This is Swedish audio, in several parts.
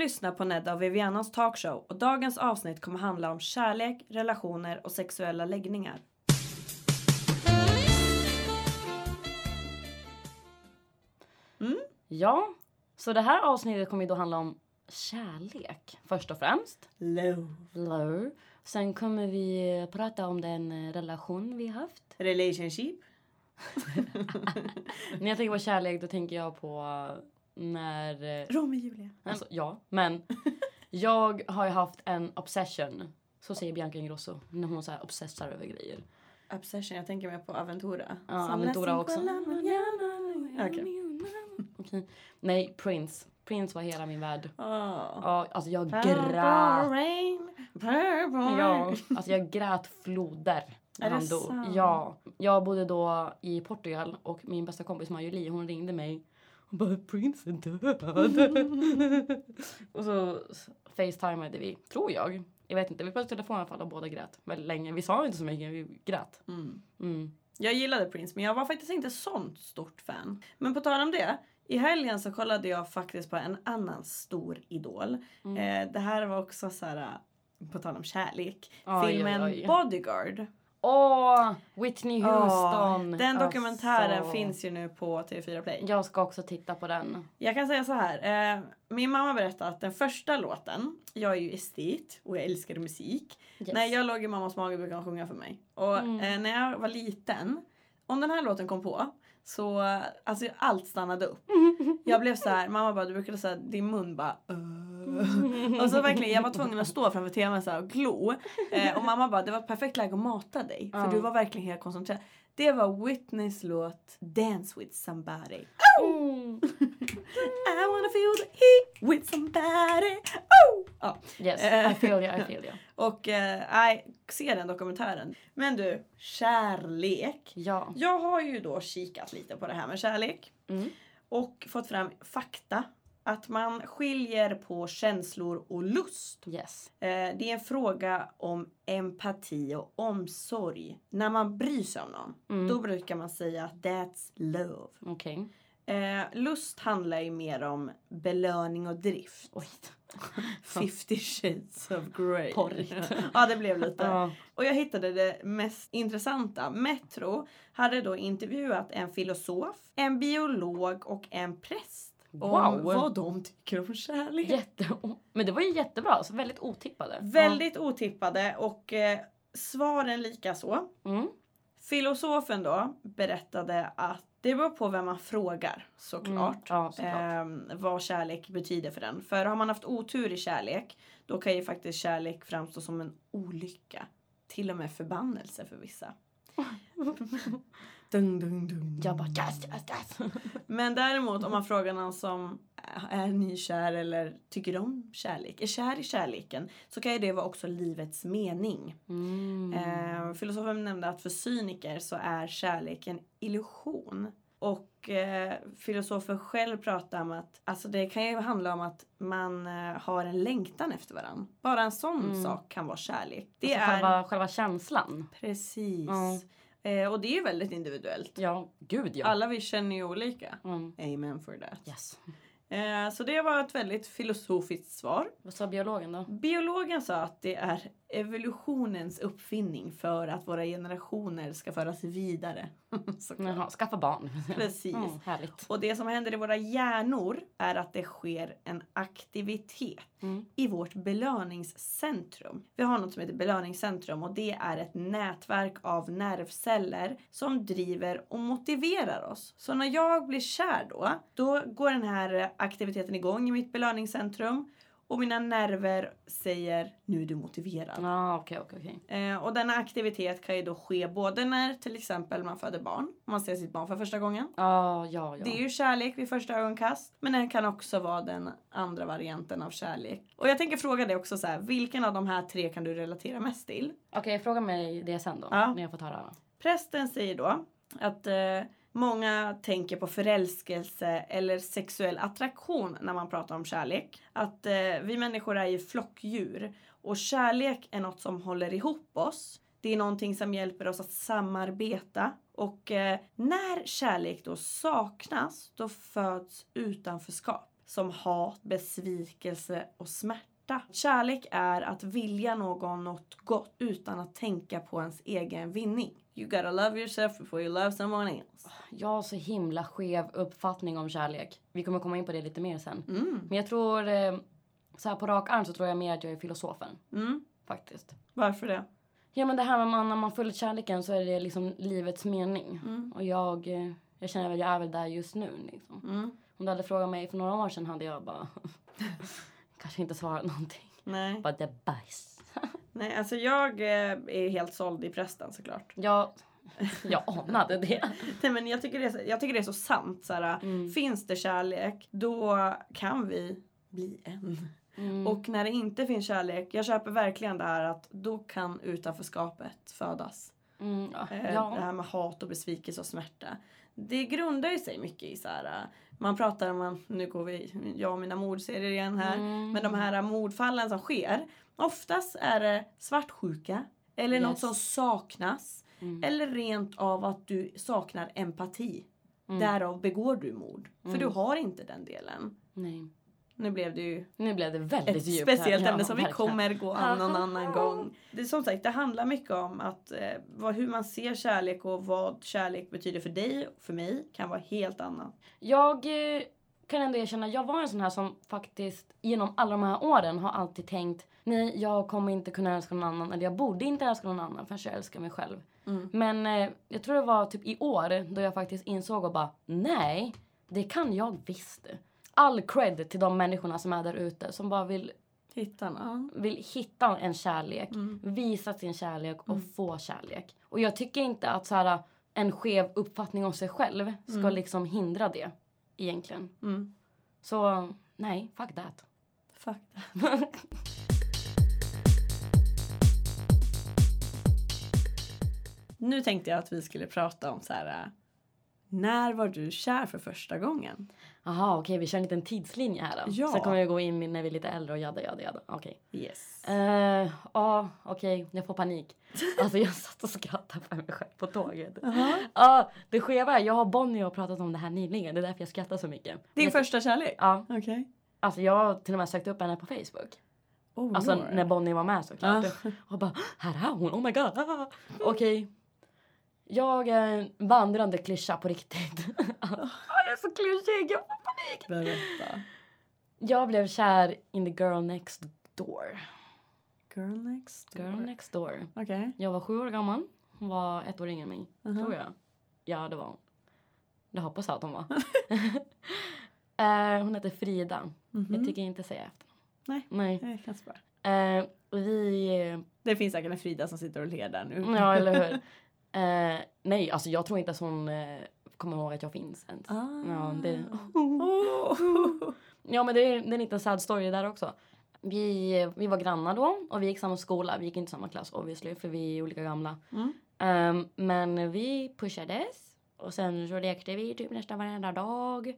lyssnar på Nedda och Vivianas talkshow och dagens avsnitt kommer handla om kärlek, relationer och sexuella läggningar. Ja, så det här avsnittet kommer ju då handla om kärlek först och främst. Love. Love. Sen kommer vi prata om den eh, relation vi haft. Relationship. När jag tänker på kärlek då tänker jag på när... eh, Romeo och Julia. Alltså, ja, men jag har ju haft en obsession. Så säger Bianca Ingrosso när hon så här obsessar över grejer. Obsession, jag tänker mer på Aventura. Ja, Som Aventura också. mañana. Okej. Okej. Nej, Prince. Prince var hela min värld. Åh. Ja, alltså jag Purple grät. rain, purple Ja, alltså jag grät floder Är det sant? Ja. Jag bodde då i Portugal och min bästa kompis Maja hon ringde mig och bara Prince är död. och så facetimade vi, tror jag. Jag vet inte, vi pratade i telefon i alla fall och båda grät väldigt länge. Vi sa inte så mycket, vi grät. Mm. Mm. Jag gillade Prince men jag var faktiskt inte sånt stort fan. Men på tal om det. I helgen så kollade jag faktiskt på en annan stor idol. Mm. Eh, det här var också så här, eh, på tal om kärlek. Oj, filmen oj, oj. Bodyguard. Åh, Whitney Åh, Houston! den dokumentären Alltså. finns ju nu på TV4 Play. Jag ska också titta på den. Jag kan säga så här. Eh, min mamma berättade att den första låten, jag är ju estet och jag älskar musik. Yes. När jag låg i mammas mage brukade hon sjunga för mig. Och Mm. eh, när jag var liten, om den här låten kom på så alltså allt stannade upp. Jag blev så här, mamma bara du brukade säga din mun bara "Åh." Och så verkligen, jag var tvungen att stå framför tvn så här och glo. Eh, och mamma bara det var ett perfekt läge att mata dig. För Ja. du var verkligen helt koncentrerad. Det var Whitneys låt Dance with somebody. Mm. I wanna feel the heat with somebody. Oh! Ja. Yes, Eh. I feel you, I feel you. Och eh, nej, se den dokumentären. Men du, kärlek. Ja. Jag har ju då kikat lite på det här med kärlek. Mm. Och fått fram fakta. Att man skiljer på känslor och lust. Yes. Eh, det är en fråga om empati och omsorg. När man bryr sig om någon, Mm. då brukar man säga that's love. Okej. Eh, lust handlar ju mer om belöning och drift. Oj. 50 shades of grey. Porrigt. ja, det blev lite. Ja. Och jag hittade det mest intressanta. Metro hade då intervjuat en filosof, en biolog och en präst. Om Wow. vad de tycker om kärlek. Jätte... Men det var ju jättebra, så väldigt otippade. Väldigt otippade och eh, svaren lika så. Ja. Mm. Filosofen då berättade att det beror på vem man frågar såklart. Mm. Ja, såklart. Ehm, vad kärlek betyder för den. För har man haft otur i kärlek då kan ju faktiskt kärlek framstå som en olycka. Till och med förbannelse för vissa. dung, dung, dung. Jag bara yes, yes, yes. Men däremot om man frågar någon som är nykär eller tycker om kärlek, är kär i kärleken, så kan ju det vara också livets mening. Mm. Eh, filosofen nämnde att för cyniker så är kärlek en illusion. Och eh, filosofen själv pratar om att alltså det kan ju handla om att man eh, har en längtan efter varandra. Bara en sån Mm. sak kan vara kärlek. Det alltså är själva, själva känslan. precis. Ja. Eh, och det är ju väldigt individuellt. Ja, gud ja. Alla vi känner ju olika. Mm. Amen for that. Yes. Eh, så det var ett väldigt filosofiskt svar. Vad sa biologen då? Biologen sa att det är evolutionens uppfinning för att våra generationer ska föras vidare. Jaha, skaffa barn. Precis. Mm, härligt. Och det som händer i våra hjärnor är att det sker en aktivitet Mm. i vårt belöningscentrum. Vi har något som heter belöningscentrum och det är ett nätverk av nervceller som driver och motiverar oss. Så när jag blir kär då, då går den här aktiviteten igång i mitt belöningscentrum och mina nerver säger nu är du motiverad. Ja, okej, okej, okej. Eh, och denna aktivitet kan ju då ske både när till exempel man föder barn, om man ser sitt barn för första gången. Ja, ja, ja. Det är ju kärlek vid första ögonkast. Men det kan också vara den andra varianten av kärlek. Och jag tänker fråga dig också så här, vilken av de här tre kan du relatera mest till? Okej, fråga mig det sen då. Ja. När jag fått höra. Prästen säger då att eh, många tänker på förälskelse eller sexuell attraktion när man pratar om kärlek. Att eh, vi människor är ju flockdjur och kärlek är något som håller ihop oss. Det är någonting som hjälper oss att samarbeta. Och eh, när kärlek då saknas, då föds utanförskap. som hat, besvikelse och smärta. Kärlek är att vilja någon något gott utan att tänka på ens egen vinning. You gotta love yourself before you love someone else. Jag har så himla skev uppfattning om kärlek. Vi kommer komma in på det lite mer sen. Mm. Men jag tror, eh, så här på rak arm så tror jag mer att jag är filosofen. Mm. Faktiskt. Varför det? Ja men det här med man, när man följer kärleken så är det liksom livets mening. Mm. Och jag, eh, jag känner väl jag är väl där just nu liksom. Mm. Om du hade frågat mig för några år sedan hade jag bara kanske inte svarat någonting. Nej. Bara det är bajs. Nej, alltså jag eh, är helt såld i prästen såklart. Jag, jag anade det. Nej, men jag, tycker det är, jag tycker det är så sant. Så här, Mm. Finns det kärlek, då kan vi bli en. Mm. Och när det inte finns kärlek, jag köper verkligen det här att då kan utanförskapet födas. mm, ja. Eh, Det ja. här med hat och besvikelse och smärta. Det grundar ju sig mycket i så här, man pratar om, nu går vi, jag och mina mordserier igen här. Mm. Men de här mordfallen som sker, oftast är det svartsjuka. Eller något Yes. som saknas. Mm. Eller rent av att du saknar empati. Mm. Därav begår du mord. För Mm. du har inte den delen. Nej. Nu blev det ju Nu blev det väldigt ett djupt speciellt ämne som vi kommer gå an någon annan gång. Det som sagt, det handlar mycket om att eh, vad, hur man ser kärlek och vad kärlek betyder för dig och för mig kan vara helt annat. Jag eh, kan ändå erkänna, jag var en sån här som faktiskt genom alla de här åren har alltid tänkt nej, jag kommer inte kunna älska någon annan eller jag borde inte älska någon annan förrän jag älskar mig själv. Mm. Men eh, jag tror det var typ i år då jag faktiskt insåg och bara nej, det kan jag visst. All cred till de människorna som är där ute som bara vill, Hitta någon. vill hitta en kärlek, Mm. visa sin kärlek och få kärlek. Och jag tycker inte att så här, en skev uppfattning om sig själv ska Mm. liksom hindra det egentligen. Mm. Så nej, fuck that. Fuck that. Nu tänkte jag att vi skulle prata om så här. äh, När var du kär för första gången? Jaha, okej, vi kör en liten tidslinje här då. Ja. Sen kommer jag gå in när vi är lite äldre och jada, jada, jada. Okej. Yes. Eh, Ja, okej, jag får panik. Alltså jag satt och skrattade för mig själv på tåget. Ja, det skeva är, jag har Bonnie och pratat om det här nyligen. Det är därför jag skrattar så mycket. Din jag, första kärlek? Ja, Okej. alltså jag har till och med sökt upp henne på Facebook. Oh, Alltså Lord. när Bonnie var med såklart. Ja. Och bara, här är hon, oh my god. ah." Okej. Jag är en vandrande klyscha på riktigt. Jag är så klyschig, jag får panik. Berätta. Jag blev kär in the girl next door. Girl next door. Girl next door. Okej. Jag var sju år gammal. Hon var ett år yngre än mig. Mhm. Tror jag. Ja, det var hon. Det hoppas jag att hon var. Eh, hon heter Frida. Jag Mhm. tycker inte säga efter. Nej. Nej. Det känns bra. Eh, vi... Det finns säkert en Frida som sitter och ler där nu. Ja, eller hur? Eh, nej, alltså jag tror inte att hon eh, kommer ihåg att jag finns ens. Ah. Ja, det... Oh. Ja, men det är, det är en liten sad story där också. Vi, vi var grannar då och vi gick samma skola. Vi gick inte samma klass obviously för vi är olika gamla. Mm. Ehm, men vi pushades och sen så lekte vi typ nästan varenda dag.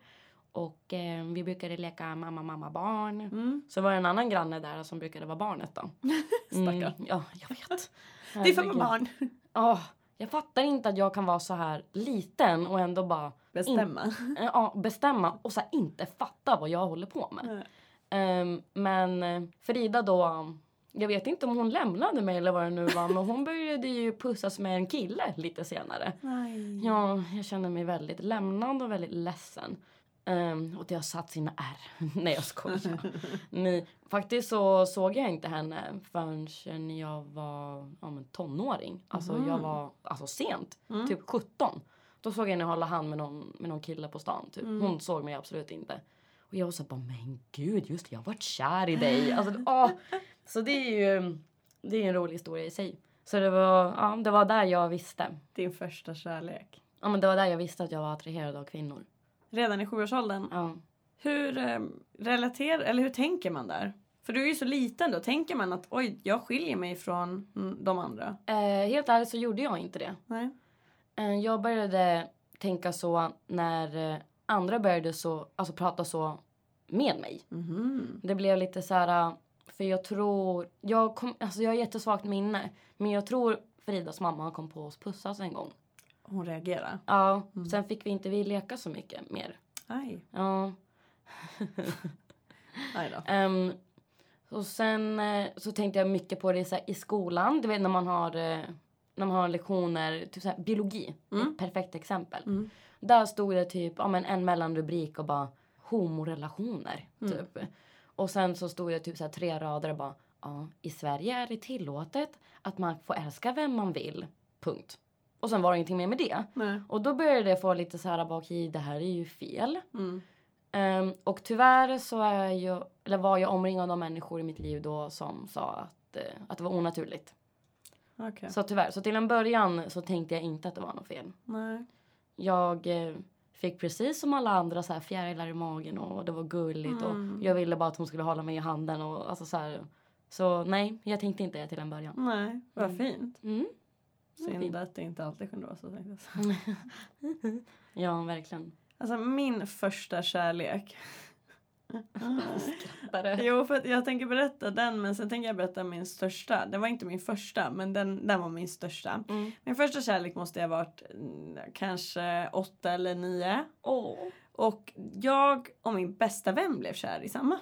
Och ehm, vi brukade leka mamma, mamma, barn. Mm. Så var det en annan granne där som brukade vara barnet då. Stackarn. ja, jag vet. Det är för barn. Åh, jag fattar inte att jag kan vara så här liten och ändå bara Bestämma. eh, ja, bestämma och så inte fatta vad jag håller på med. Ehm, men eh, Frida då, jag vet inte om hon lämnade mig eller vad det nu var, men hon började ju pussas med en kille lite senare. Nej. Ja, jag känner mig väldigt lämnad och väldigt ledsen. Um, och det har satt sina ärr. Nej, jag skojar. Nej, faktiskt så såg jag inte henne förrän jag var ja, men tonåring. Alltså jag var alltså sent, Mm. typ 17. Då såg jag henne hålla hand med någon, med någon kille på stan. Typ. Mm. Hon såg mig absolut inte. Och jag var så bara, men gud, just det, jag har varit kär i dig. Alltså, åh. Så det är ju det är en rolig historia i sig. Så det var, ja, det var där jag visste. Din första kärlek. Ja, men det var där jag visste att jag var attraherad av kvinnor. Redan i sjuårsåldern. Ja. Hur eh, relaterar, eller hur tänker man där? För du är ju så liten då. Tänker man att oj, jag skiljer mig från mm, de andra? Eh, helt ärligt så gjorde jag inte det. Nej. Eh, jag började tänka så när eh, andra började så, alltså prata så med mig. Mhm. Det blev lite så här, eh, för jag tror, jag, kom, alltså jag har jättesvagt minne. Men jag tror Fridas mamma kom på oss pussas en gång. Hon reagerar. Ja, sen fick vi inte vi leka så mycket mer. Aj. Ja. Nej då. Ehm, och sen eh, så tänkte jag mycket på det så här, i skolan. Du vet när man har, eh, när man har lektioner, typ så här, biologi. Mm. Ett perfekt exempel. Mm. Där stod det typ ja, men en mellanrubrik och bara homorelationer. Mm. Typ. Och sen så stod det typ så här, tre rader och bara ja, i Sverige är det tillåtet att man får älska vem man vill. Punkt. Och sen var det ingenting mer med det. Nej. Och då började jag få lite så här, bara, okej det här är ju fel. Mm. Ehm, och tyvärr så är jag, eller var jag omringad av människor i mitt liv då som sa att, eh, att det var onaturligt. Okej. Så tyvärr, så till en början så tänkte jag inte att det var något fel. Nej. Jag eh, fick precis som alla andra så här fjärilar i magen och det var gulligt Mm. och jag ville bara att hon skulle hålla mig i handen och alltså så här. Så nej, jag tänkte inte det till en början. Nej, vad Mm. fint. Mm. Synd att det inte alltid kunde vara så. Ja, verkligen. Alltså min första kärlek. Jo, för jag tänker berätta den men sen tänker jag berätta min största. Det var inte min första men den, den var min största. Mm. Min första kärlek måste jag ha varit mm, kanske åtta eller nio. Åh. Och jag och min bästa vän blev kär i samma.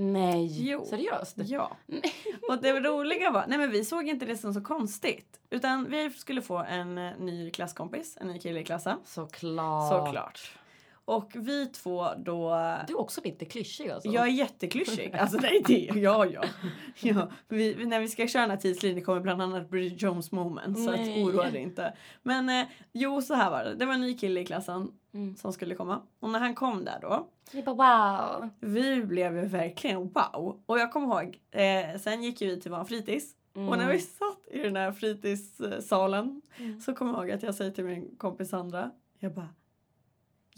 Nej, Jo. seriöst? Ja. Och det roliga var, nej men vi såg inte det som så konstigt. Utan vi skulle få en eh, ny klasskompis, en ny kille i klassen. Såklart. Såklart. Och vi två då... Du är också lite klyschig alltså. Jag är jätteklyschig. Alltså nej, det ja, ja. ja vi, när vi ska köra den här tidslinjen kommer bland annat Bridget Jones moment. Så att oroa dig inte. Men eh, jo, så här var det. Det var en ny kille i klassen Mm. som skulle komma. Och när han kom där då. Vi bara wow. Vi blev ju verkligen wow. Och jag kommer ihåg. Eh, sen gick ju vi till vår fritids. Mm. Och när vi satt i den här fritidssalen. Mm. Så kommer jag ihåg att jag säger till min kompis Sandra. Jag bara.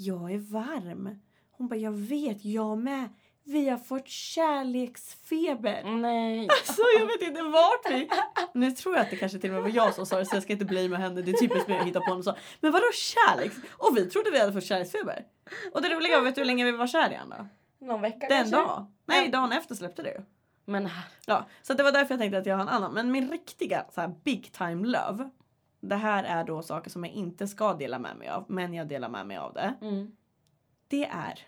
Jag är varm. Hon bara, jag vet, jag med. Vi har fått kärleksfeber. Nej. Så jag vet inte vart vi... Nu tror jag att det kanske till och med var jag som sa det så jag ska inte blamea henne. Det är typiskt mig att hitta på något så. Men vadå kärleks? Och vi trodde vi hade fått kärleksfeber. Och det roliga var, vet du hur länge vi var kär igen då? Någon vecka Den kanske? dag. Nej, dagen efter släppte det ju. Men. Ja, så det var därför jag tänkte att jag har en annan. Men min riktiga så här big time love. Det här är då saker som jag inte ska dela med mig av. Men jag delar med mig av det. Mm. Det är.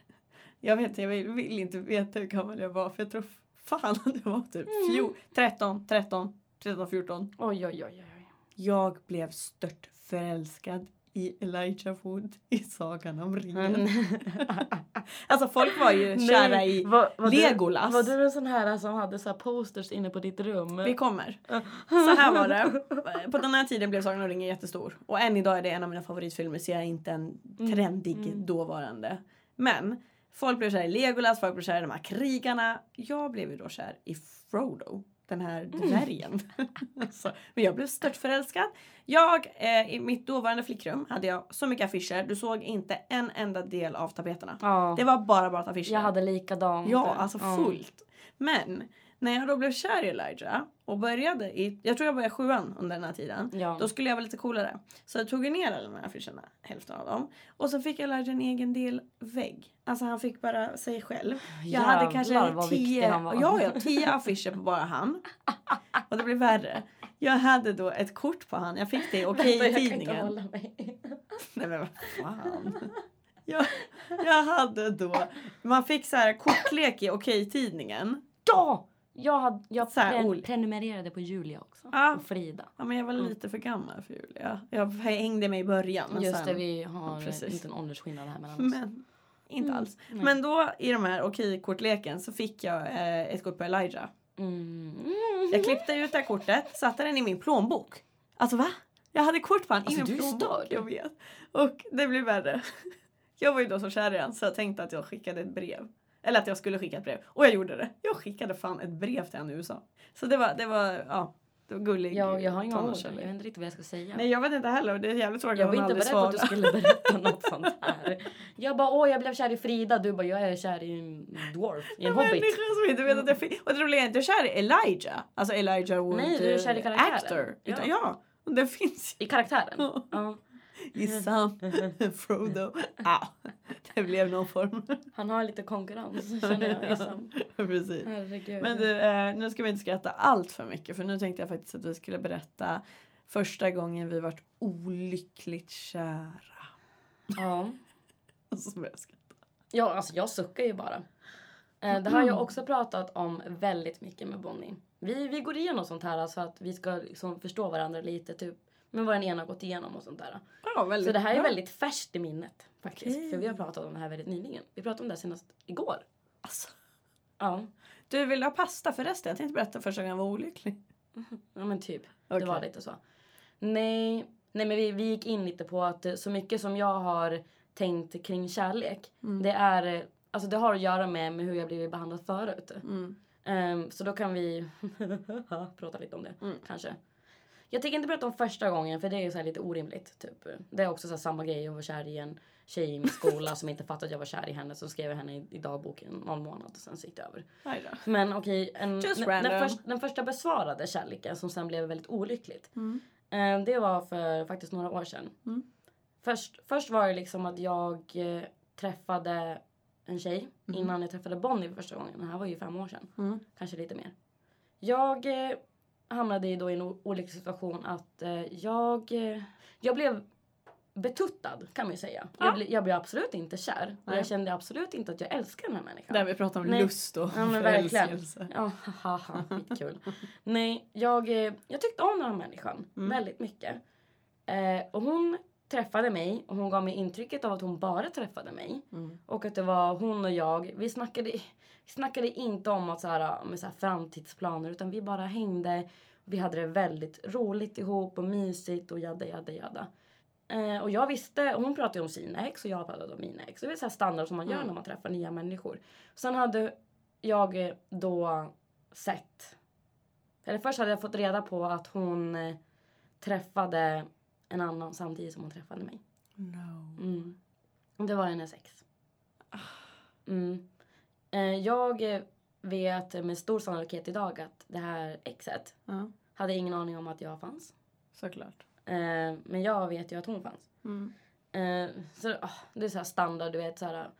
Jag vet jag vill, vill inte veta hur gammal jag var. För jag tror fan att det var typ fjol, 13, 13, 13, 14. Oj, oj, oj, oj. Jag blev stört förälskad i Elijah Wood i Sagan om ringen. Mm. Alltså folk var ju kära i var, var Legolas. Du, var du en sån här som hade så posters inne på ditt rum? Vi kommer. Så här var det. På den här tiden blev Sagan om ringen jättestor. Och än idag är det en av mina favoritfilmer så jag är inte en trendig mm. dåvarande. Men folk blev kär i Legolas, folk blev kär i de här krigarna. Jag blev ju då kär i Frodo. Den här Mm. dvärgen. så, men jag blev stört förälskad. Jag, eh, i mitt dåvarande flickrum hade jag så mycket affischer. Du såg inte en enda del av tapeterna. Ja. Det var bara bara affischer. Jag hade likadant. Ja, alltså fullt. Men när jag då blev kär i Elijah och började i, jag tror jag började sjuan under den här tiden. Ja. Då skulle jag vara lite coolare. Så jag tog ner alla de här affischerna, hälften av dem. Och så fick Elijah en egen del vägg. Alltså han fick bara sig själv. Jag hade Jävlar kanske vad viktig tio, ja, ja, tio affischer på bara han. Och det blev värre. Jag hade då ett kort på han. Jag fick det i Okej-tidningen. mig. Nej men vad fan. Jag, jag hade då, man fick så här kortlek i Okej-tidningen. Ja! Jag, hade, jag Så här, pre- ol- prenumererade på Julia också. Ja. Och Frida. Ja men jag var lite för gammal för Julia. Jag hängde mig i början. Men Just sen, det, vi har Ja, precis. inte en åldersskillnad här mellan oss. Men inte Mm, alls. nej. Men då i de här Okej-kortleken så fick jag eh, ett kort på Elijah. Mm. Jag klippte ut det här kortet, satte den i min plånbok. Alltså va? Jag hade kort på han Alltså, i min plånbok. störd. Jag vet. Och det blev värre. Jag var ju då så kär i han så jag tänkte att jag skickade ett brev. Eller att jag skulle skicka ett brev. Och jag gjorde det. Jag skickade fan ett brev till han i USA. Så det var, det var, ja. Det var gullig Ja, jag har inga ord. Jag vet inte riktigt vad jag ska säga. Nej jag vet inte heller det är jävligt tråkigt jag att var hon inte aldrig beredd på att du svarar. skulle berätta något sånt här. Jag bara, åh jag blev kär i Frida. Du bara, jag är kär i en dwarf. I en hobbit. människa som inte vet att jag fin- Och det roliga är inte jag är kär i Elijah. Alltså Elijah Wood Nej, du är kär i eh, karaktären. actor. Ja. Ja. Det finns I karaktären. Ja. Sam Frodo. Ja, det blev någon form. Han har lite konkurrens känner jag. i Sam. Precis. Herregud. Men du, eh, nu ska vi inte skratta allt för mycket för nu tänkte jag faktiskt att vi skulle berätta första gången vi vart olyckligt kära. Ja. Och så började jag skratta. Ja, alltså jag suckar ju bara. Eh, det har jag också pratat om väldigt mycket med Bonnie. Vi, vi går igenom sånt här så att vi ska liksom förstå varandra lite. Typ med vad den ena har gått igenom och sånt där. Ja, väldigt Så det här är bra. väldigt färskt i minnet. faktiskt. Okej. För vi har pratat om det här väldigt nyligen. Vi pratade om det här senast igår. Alltså. Ja, Du vill ha pasta förresten? Jag tänkte berätta första gången jag var olycklig. ja men typ. Okej. Det var lite så. Nej, nej men vi, vi gick in lite på att så mycket som jag har tänkt kring kärlek. Mm. Det är, alltså det har att göra med, med hur jag blivit behandlad förut. Mm. Ehm, så då kan vi prata lite om det, Mm. kanske. Jag tänker inte prata om första gången för det är ju så här lite orimligt. Typ. Det är också så samma grej, jag var kär i en tjej i min skola som inte fattade att jag var kär i henne. Så skrev jag henne i, i dagboken någon månad och sen så gick det över. Men okej, en- Just den, den, först, den första besvarade kärleken som sen blev väldigt olyckligt. Mm. Eh, det var för faktiskt några år sedan. Mm. Först, först var det liksom att jag eh, träffade en tjej Mhm. innan jag träffade Bonnie för första gången. Det här var ju fem år sedan. Mm. Kanske lite mer. Jag eh, hamnade ju då i en olycklig situation att eh, jag, eh, jag blev betuttad kan man ju säga. Ja. Jag, ble, jag blev absolut inte kär. Och jag kände absolut inte att jag älskar den här människan. Där vi pratar om Nej. lust och Ja, men verkligen. förälskelse. Ja, haha, skitkul. Nej, jag, eh, jag tyckte om den här människan Mm. väldigt mycket. Eh, och hon träffade mig och hon gav mig intrycket av att hon bara träffade mig. Mm. Och att det var hon och jag. Vi snackade, snackade inte om att så här, med så här framtidsplaner utan vi bara hängde. Vi hade det väldigt roligt ihop och mysigt och jadda jadda jadda. Eh, och jag visste, och hon pratade om sina ex och jag pratade om mina ex. Det är så här standard som man gör Mm. när man träffar nya människor. Sen hade jag eh, då sett, eller först hade jag fått reda på att hon eh, träffade en annan samtidigt som hon träffade mig. No. Mm. Det var hennes ex. Mm. Eh, jag vet med stor sannolikhet idag att det här exet Ja, hade ingen aning om att jag fanns. såklart. Eh, men jag vet ju att hon fanns. Mm. Eh, så, ah, det är så standard, du vet. Så här,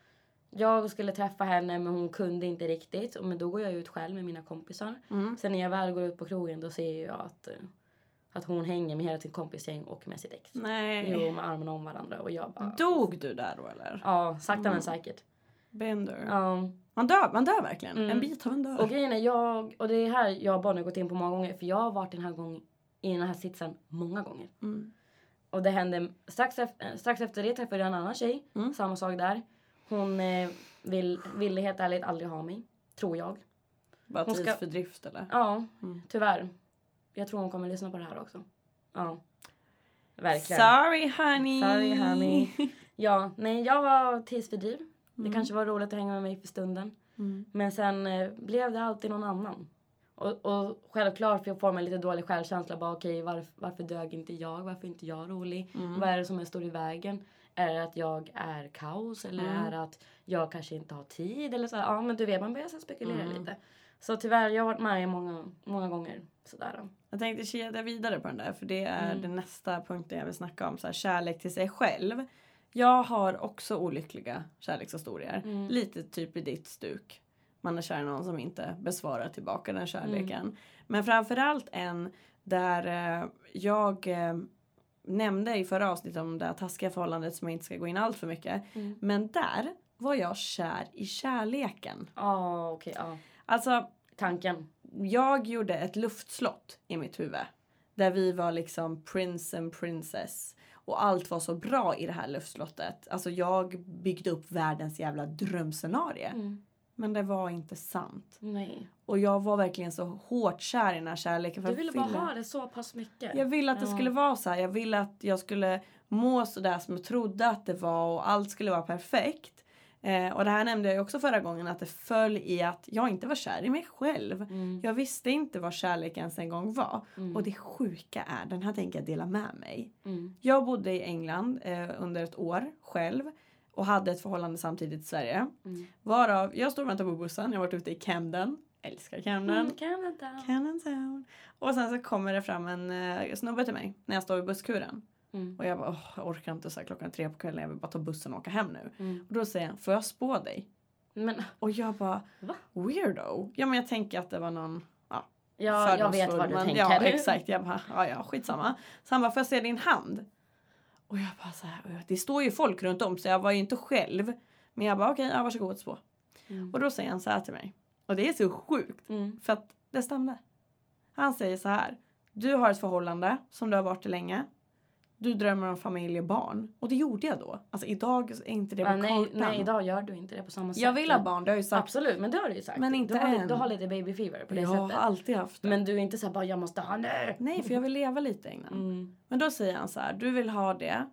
jag skulle träffa henne men hon kunde inte riktigt. Men då går jag ut själv med mina kompisar. Mm. Sen när jag väl går ut på krogen då ser jag att, att hon hänger med hela sitt kompisgäng och med sitt ex. Nej. Jo, med armarna om varandra. Och jag bara... Dog du där då eller? Ja, sakta Mm. men säkert. Bender. Ja. Man dör, man dör verkligen. Mm. En bit av en dör. Och grejen är, jag, och det är här jag Bonnie har gått in på många gånger. För jag har varit den här, gång, i den här sitsen många gånger. Mm. Och det hände strax efter, strax efter det träffade jag en annan tjej. Mm. Samma sak där. Hon eh, vill, ville helt ärligt aldrig ha mig. Tror jag. Bara Hon ska- tidsfördrift eller? Ja, Mm. tyvärr. Jag tror hon kommer lyssna på det här också. Ja. Verkligen. Sorry honey. Sorry, honey. Ja, nej jag var tidsfördriv. Det Mm. kanske var roligt att hänga med mig för stunden. Mm. Men sen eh, blev det alltid någon annan. Och, och självklart får man lite dålig självkänsla. Bara okej, varf, varför dög inte jag? Varför är inte jag rolig? Mm. Vad är det som är står i vägen? Är det att jag är kaos? Eller Mm. är det att jag kanske inte har tid? Eller så, ja men du vet, man börjar så spekulera Mm. lite. Så tyvärr, jag har varit med många, många gånger. Sådär. Jag tänkte kedja vidare på den där för det är Mm. den nästa punkten jag vill snacka om. Så här, kärlek till sig själv. Jag har också olyckliga kärlekshistorier. Mm. Lite typ i ditt stuk. Man är kär i någon som inte besvarar tillbaka den kärleken. Mm. Men framförallt en där eh, jag eh, nämnde i förra avsnittet om det här taskiga förhållandet som jag inte ska gå in allt för mycket. Mm. Men där var jag kär i kärleken. Ja, okej. ja. Alltså Tanken. jag gjorde ett luftslott i mitt huvud. Där vi var liksom prince and princess. Och allt var så bra i det här luftslottet. Alltså jag byggde upp världens jävla drömscenario. Mm. Men det var inte sant. Nej. Och jag var verkligen så hårt kär i den här kärleken. Du ville bara ha det så pass mycket. Jag ville att det Ja. skulle vara så här. Jag ville att jag skulle må så där som jag trodde att det var och allt skulle vara perfekt. Eh, och det här nämnde jag också förra gången att det föll i att jag inte var kär i mig själv. Mm. Jag visste inte vad kärlek ens en gång var. Mm. Och det sjuka är, den här tänker jag dela med mig. Mm. Jag bodde i England eh, under ett år själv. Och hade ett förhållande samtidigt i Sverige. Mm. Varav, jag stod och väntade på bussen. Jag har varit ute i Camden. Älskar Camden. Mm. Camden Town. Och sen så kommer det fram en eh, snubbe till mig när jag står vid busskuren. Mm. Och jag bara, "Åh, jag orkar inte så här klockan tre på kvällen. Jag vill bara ta bussen och åka hem nu. Mm. Och då säger han, får jag spå dig? Men Och jag bara, Va? weirdo. Ja men jag tänker att det var någon ja, ja, jag vet vad du men tänker. Ja exakt. Jag bara, ja ja skitsamma. Så han bara, får jag se din hand? Och jag bara så här, det står ju folk runt om så jag var ju inte själv. Men jag bara okej, ja, varsågod två. Mm. Och då säger han så här till mig. Och det är så sjukt. Mm. För att det stämde. Han säger så här. Du har ett förhållande som du har varit i länge. Du drömmer om familj och barn. Och det gjorde jag då. Alltså idag är inte det på nej, kartan. nej, idag gör du inte det på samma sätt. Jag vill ha barn, det har jag ju sagt. Absolut, men det har du ju sagt. Men inte du, har, än. du har lite baby fever på det jag har sättet. alltid haft det. Men du är inte så här bara jag måste ha nu. Nej, för jag vill leva lite innan. Mm. Men då säger han så här. Du vill ha det.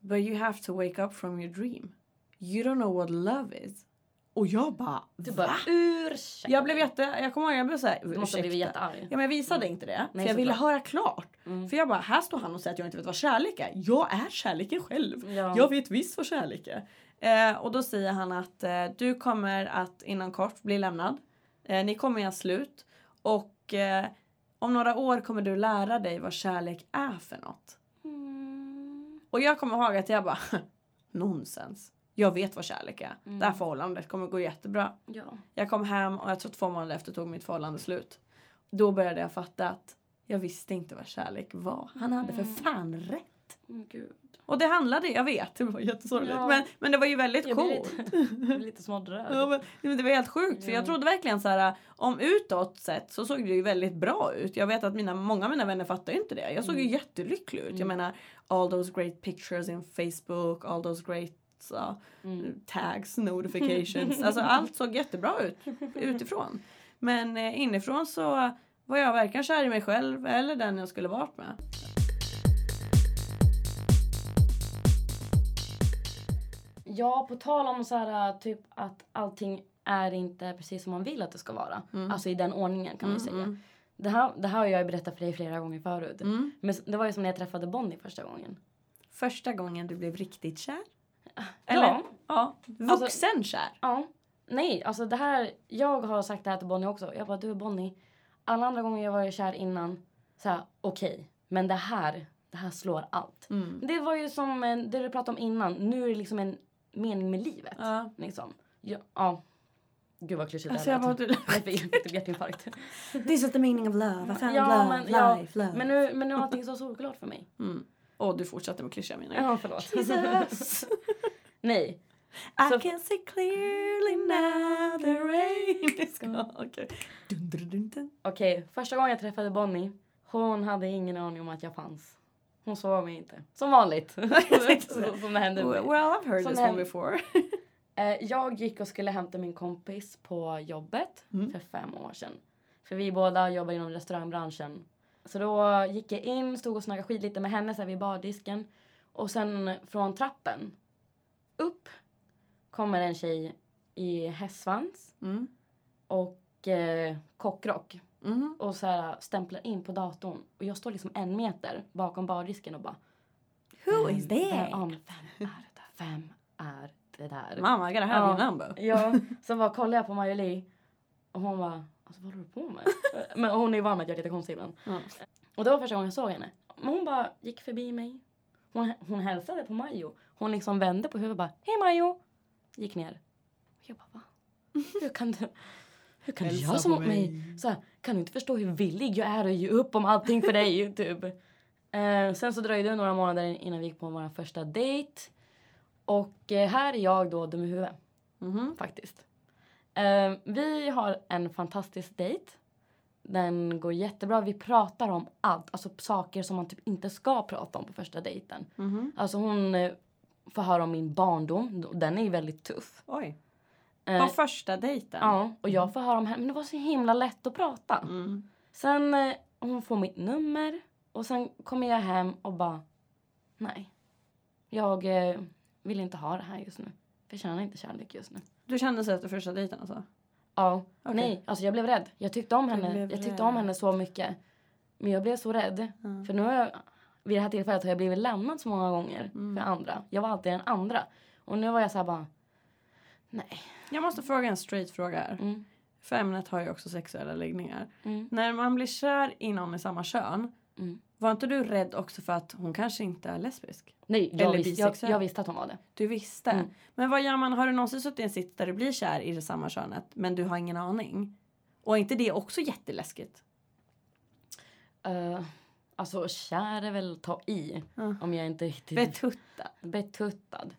But you have to wake up from your dream. You don't know what love is. Och jag bara, Du va? bara ursäkta. Jag blev jätte, jag kommer ihåg jag blev såhär, Du måste ha blivit jättearg. Ja men jag visade inte det. Nej, för jag ville såklart. höra klart. Mm. För jag bara, här står han och säger att jag inte vet vad kärlek är. Jag är kärleken själv. Ja. Jag vet visst vad kärlek är. Eh, och då säger han att eh, du kommer att inom kort bli lämnad. Eh, ni kommer göra slut. Och eh, om några år kommer du lära dig vad kärlek är för något. Mm. Och jag kommer ihåg att jag bara, nonsens. Jag vet vad kärlek är. Mm. Det här förhållandet kommer gå jättebra. Ja. Jag kom hem och jag tror två månader efter tog mitt förhållande slut. Då började jag fatta att jag visste inte vad kärlek var. Han hade för Mm. fan rätt. Mm. Och det handlade, jag vet, det var jättesorgligt. Ja. Men, men det var ju väldigt Jag coolt. lite, jag lite smått röd. Ja, men, det var helt sjukt för Ja. jag trodde verkligen så här om utåt sett så såg det ju väldigt bra ut. Jag vet att mina, många av mina vänner fattar ju inte det. Jag såg ju Mm. jättelycklig ut. Jag Mm. menar all those great pictures in Facebook, all those great uh, Mm. tags, notifications. alltså allt såg jättebra ut utifrån. Men eh, inifrån så var jag varken kär i mig själv eller den jag skulle varit med. Ja, på tal om så här, typ att allting är inte precis som man vill att det ska vara. Mm. Alltså i den ordningen kan man Mm, säga. Det, här, det här har jag ju berättat för dig flera gånger förut. Mm. Men det var ju som när jag träffade Bonnie första gången. Första gången du blev riktigt kär? Ja. Eller? Ja. Alltså- Vuxenkär? Ja. Nej, alltså det här. Jag har sagt det här till Bonnie också. Jag bara, du Bonnie. Alla andra gånger jag varit kär innan. Så här, okej. men det här, det här slår allt. Mm. Det var ju som det du pratade om innan. Nu är det liksom en mening med livet. Ja. Liksom. Ja. ja. Gud vad klyschigt Alltså jag det bara, lät. du... Jag fick typ hjärtinfarkt. This is the meaning of love. I found Ja, love, men- ja, life, love. Men nu, men nu är allting så solklart för mig. Mm. Och du fortsätter med klyscha menar jag. Ja, förlåt. Jesus. Nej. I Så- can see clearly now the rain is gone. Okej. Dun. Okej, första gången jag träffade Bonnie. Hon hade ingen aning om att jag fanns. Hon såg mig inte. Som vanligt. Som det hände Well, mig. I've heard Som this one before. Eh, jag gick och skulle hämta min kompis på jobbet Mm. för fem år sedan. För vi båda jobbar inom restaurangbranschen. Så då gick jag in, stod och snackade skit lite med henne så här vid bardisken. Och sen från trappen upp kommer en tjej i hästsvans Mm. och eh, kockrock. Mm. Och så här stämplar in på datorn. Och jag står liksom en meter bakom bardisken och bara... Who "Vem- is that? vem är det där? Vem är det där? Mamma, I gotta have Ja. your number. Ja, så bara kollade jag på Maj-Li och hon var alltså vad håller du på med? Men hon är ju van med att jag är lite konstig ibland. Ja. Och det var första gången jag såg henne. Men hon bara gick förbi mig. Hon, hon hälsade på Majo. Hon liksom vände på huvudet och bara hej Majo. Gick ner. Och jag bara va? Hur kan du? Hur kan Hälsa göra på mot mig? mig. Så här, kan du inte förstå hur villig jag är att ge upp om allting för dig? typ. Eh, sen så dröjde det några månader innan vi gick på vår första dejt. Och eh, här är jag då dum i huvudet Mhm. faktiskt. Eh, vi har en fantastisk dejt. Den går jättebra. Vi pratar om allt. Alltså saker som man typ inte ska prata om på första dejten. Mhm. Alltså hon eh, får höra om min barndom. Den är ju väldigt tuff. Oj. Eh, På första dejten? ja, och jag får höra om henne. Men det var så himla lätt att prata. Mm. Sen eh, hon får mitt nummer. Och sen kommer jag hem och bara... Nej. Jag vill inte ha det här just nu. Jag känner inte kärlek just nu. Du kände så efter första dejten alltså? Ja, Okej. nej, alltså jag blev rädd. Jag tyckte om henne. Jag tyckte rädd. om henne så mycket. Men jag blev så rädd. Ja. För nu har jag, vid det här tillfället har jag blivit lämnad så många gånger Mm. för andra. Jag var alltid den andra. Och nu var jag så här bara, nej. Jag måste fråga en straight fråga här. Mm, För ämnet har ju också sexuella läggningar. mm, När man blir kär i någon i samma kön. mm. Var inte du rädd också för att hon kanske inte är lesbisk? Nej, jag, Eller visste, jag, jag visste att hon var det. Du visste. Mm. Men vad gör man? Har du någonsin suttit i en sits där du blir kär i det samma könet men du har ingen aning? Och är inte det också jätteläskigt? Uh, alltså kär är väl ta i. Ja. Om jag inte riktigt... Betutta. betuttad.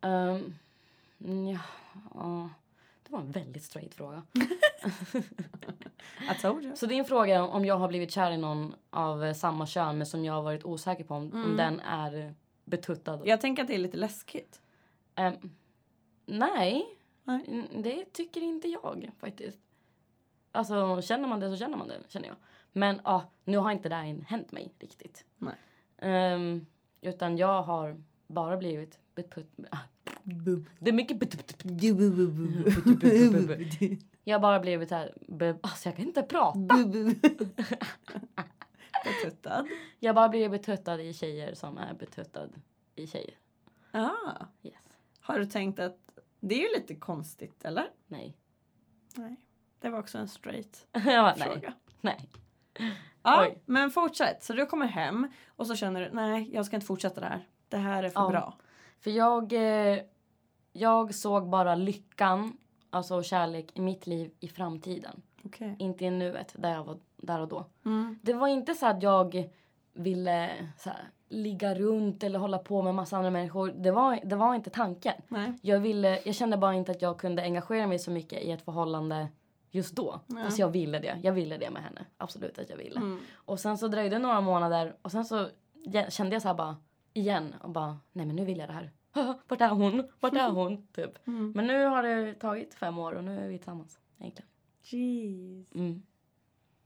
Ehm, Mm, Ja, ja. Det var en väldigt straight fråga. I told you. Så din fråga om jag har blivit kär i någon av samma kön men som jag har varit osäker på om, om den är betuttad. Jag tänker att det är lite läskigt. Ehm, nej, Nej. Mm, det tycker inte jag faktiskt. Alltså känner man det så känner man det känner jag. Men ja, nu har inte det här hänt mig riktigt. Nej. Ehm, utan jag har bara blivit Det är mycket. Jag har bara blivit så här... Alltså jag kan inte prata. Betuttad. Jag bara blivit betuttad i tjejer som är betuttad i tjejer. Ah. Yes. Har du tänkt att det är ju lite konstigt, eller? Nej. Nej. Det var också en straight jag bara, nej. fråga. Nej. Ja, Oj. men fortsätt. Så du kommer hem och så känner du, nej, jag ska inte fortsätta det här. Det här är för Ja. bra. För jag, eh, jag såg bara lyckan, alltså kärlek i mitt liv i framtiden. Okej. Inte i nuet, där jag var där och då. Mm. Det var inte så att jag ville så här, ligga runt eller hålla på med massa andra människor. Det var, det var inte tanken. Nej. Jag, ville, jag kände bara inte att jag kunde engagera mig så mycket i ett förhållande just då. Ja. Fast jag ville det. Jag ville det med henne. Absolut att jag ville. Mm. Och sen så dröjde några månader och sen så kände jag så här bara igen och bara nej men nu vill jag det här. Vart är hon? Vart är hon? typ. Mm. Men nu har det tagit fem år och nu är vi tillsammans egentligen. Jeez. Mm.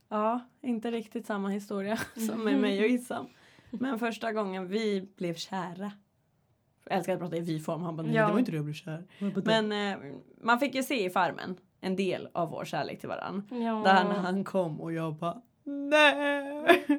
Ja, inte riktigt samma historia som med mig och Issam. Men första gången vi blev kära. Jag älskar att prata i vi-form. Han bara, nej Ja. det var inte då jag blev kär. Men eh, man fick ju se i Farmen en del av vår kärlek till varann. Ja. Där när han kom och jag bara nej.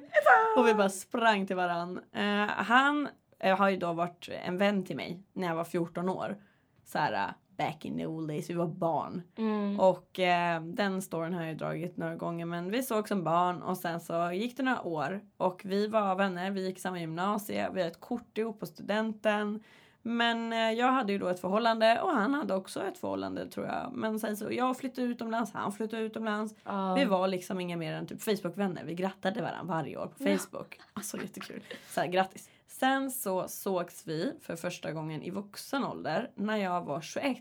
och vi bara sprang till varann. Eh, han eh, har ju då varit en vän till mig när jag var 14 år. Så här eh, back in the old days, vi var barn. Mm. Och eh, den storyn har jag ju dragit några gånger men vi såg som barn och sen så gick det några år och vi var vänner, vi gick samma gymnasie, vi hade ett kort ihop på studenten. Men eh, jag hade ju då ett förhållande och han hade också ett förhållande tror jag. Men sen så jag flyttade utomlands, han flyttade utomlands. Ja. Vi var liksom inga mer än typ Facebook-vänner. Vi grattade varandra varje år på Ja. Facebook. Alltså jättekul. Så här, grattis. Sen så sågs vi för första gången i vuxen ålder när jag var 21.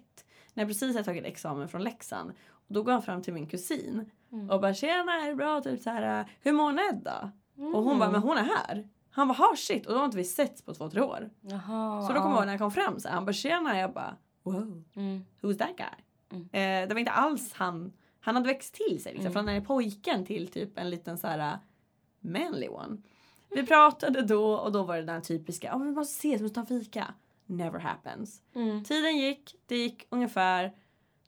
När jag precis hade tagit examen från Leksand. Och då går han fram till min kusin Mm. och bara tjena är det bra? Typ så här, hur mår Nedda? Mm. Och hon bara men hon är här. Han bara ha shit och då har inte vi setts på två tre år. Jaha. Så då kommer jag ja. ihåg när jag kom fram så han bara tjena jag bara wow Mm. who's that guy? Mm. Eh, det var inte alls han. Han hade växt till sig liksom, Mm. från den här pojken till typ en liten så här uh, manly one. Vi pratade då och då var det den typiska, oh, vi måste ses, vi måste ta fika. Never happens. Mm. Tiden gick, det gick ungefär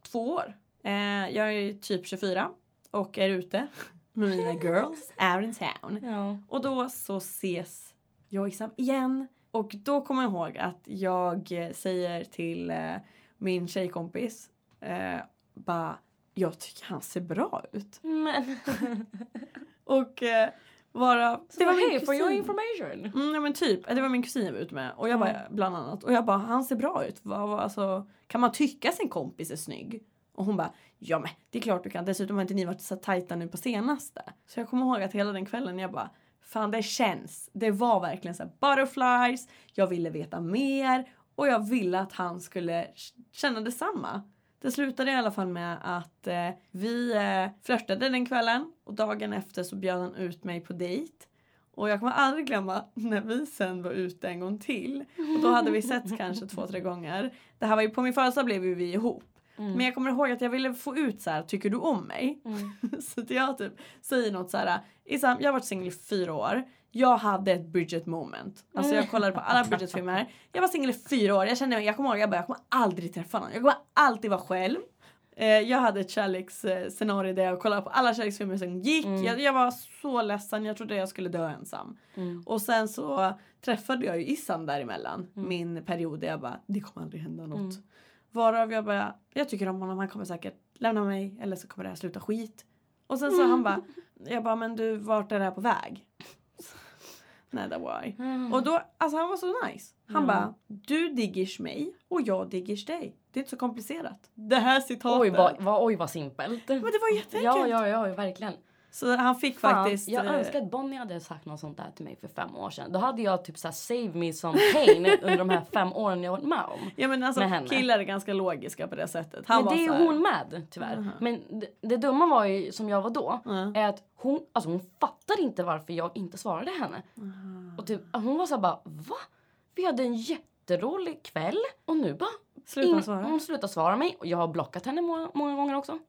två år. Eh, jag är typ 24 och är ute mina girls out in town. Ja. Och då så ses jag och Issam igen. Och då kommer jag ihåg att jag säger till eh, min tjejkompis eh, bara jag tycker han ser bra ut. Men. Och eh, vara... det var hey for your information. Mm, ja, men typ, det var min kusin jag var ute med. Och jag bara, Mm. bland annat. Och jag bara, han ser bra ut. Alltså, kan man tycka sin kompis är snygg? Och hon bara, ja men det är klart du kan. Dessutom har inte ni varit så tajta nu på senaste. Så jag kommer ihåg att hela den kvällen jag bara, fan det känns. Det var verkligen så här butterflies. Jag ville veta mer. Och jag ville att han skulle känna detsamma. Det slutade i alla fall med att eh, vi eh, flörtade den kvällen. Och dagen efter så bjöd han ut mig på dejt. Och jag kommer aldrig glömma när vi sen var ute en gång till. Och då hade vi sett kanske två, tre gånger. Det här var ju på min födelsedag blev ju vi ihop. Mm. Men jag kommer ihåg att jag ville få ut så här, tycker du om mig? Mm. så att jag typ säger något så här, Isam, jag har varit singel i fyra år. Jag hade ett Bridget moment. Alltså jag kollade på alla Bridget-filmer. Jag var singel i fyra år. Jag kände, jag kommer ihåg, jag bara, jag kommer aldrig träffa någon. Jag kommer alltid vara själv. Eh, jag hade ett kärleksscenario där jag kollade på alla kärleksfilmer som gick. Mm. Jag, jag var så ledsen, jag trodde jag skulle dö ensam. Mm. Och sen så träffade jag ju Issam däremellan. Mm. Min period där jag bara, det kommer aldrig hända något. Mm. Varav jag bara, jag tycker om honom, han kommer säkert lämna mig eller så kommer det här sluta skit. Och sen så han bara, jag bara men du vart är det här på väg? Det var Mm. Och då, alltså han var så nice. Han Ja. bara, du diggers mig och jag diggers dig. Det är inte så komplicerat. Det här citatet. Oj vad, vad, oj vad simpelt. Men det var jätteenkelt. Ja, ja, ja, verkligen. Så han fick Fan, faktiskt... jag eh, önskar att Bonnie hade sagt något sånt där till mig för fem år sedan. Då hade jag typ såhär save me some pain under de här fem åren jag varit med om. Ja men alltså med henne. killar är ganska logiska på det sättet. Han Men det är hon med tyvärr. Men det, det dumma var ju som jag var då. Ja. Är att hon, alltså hon fattar inte varför jag inte svarade henne. Och typ, hon var så här bara va? Vi hade en jätterolig kväll och nu bara Sluta svara. Hon slutar svara mig och jag har blockat henne många, många gånger också.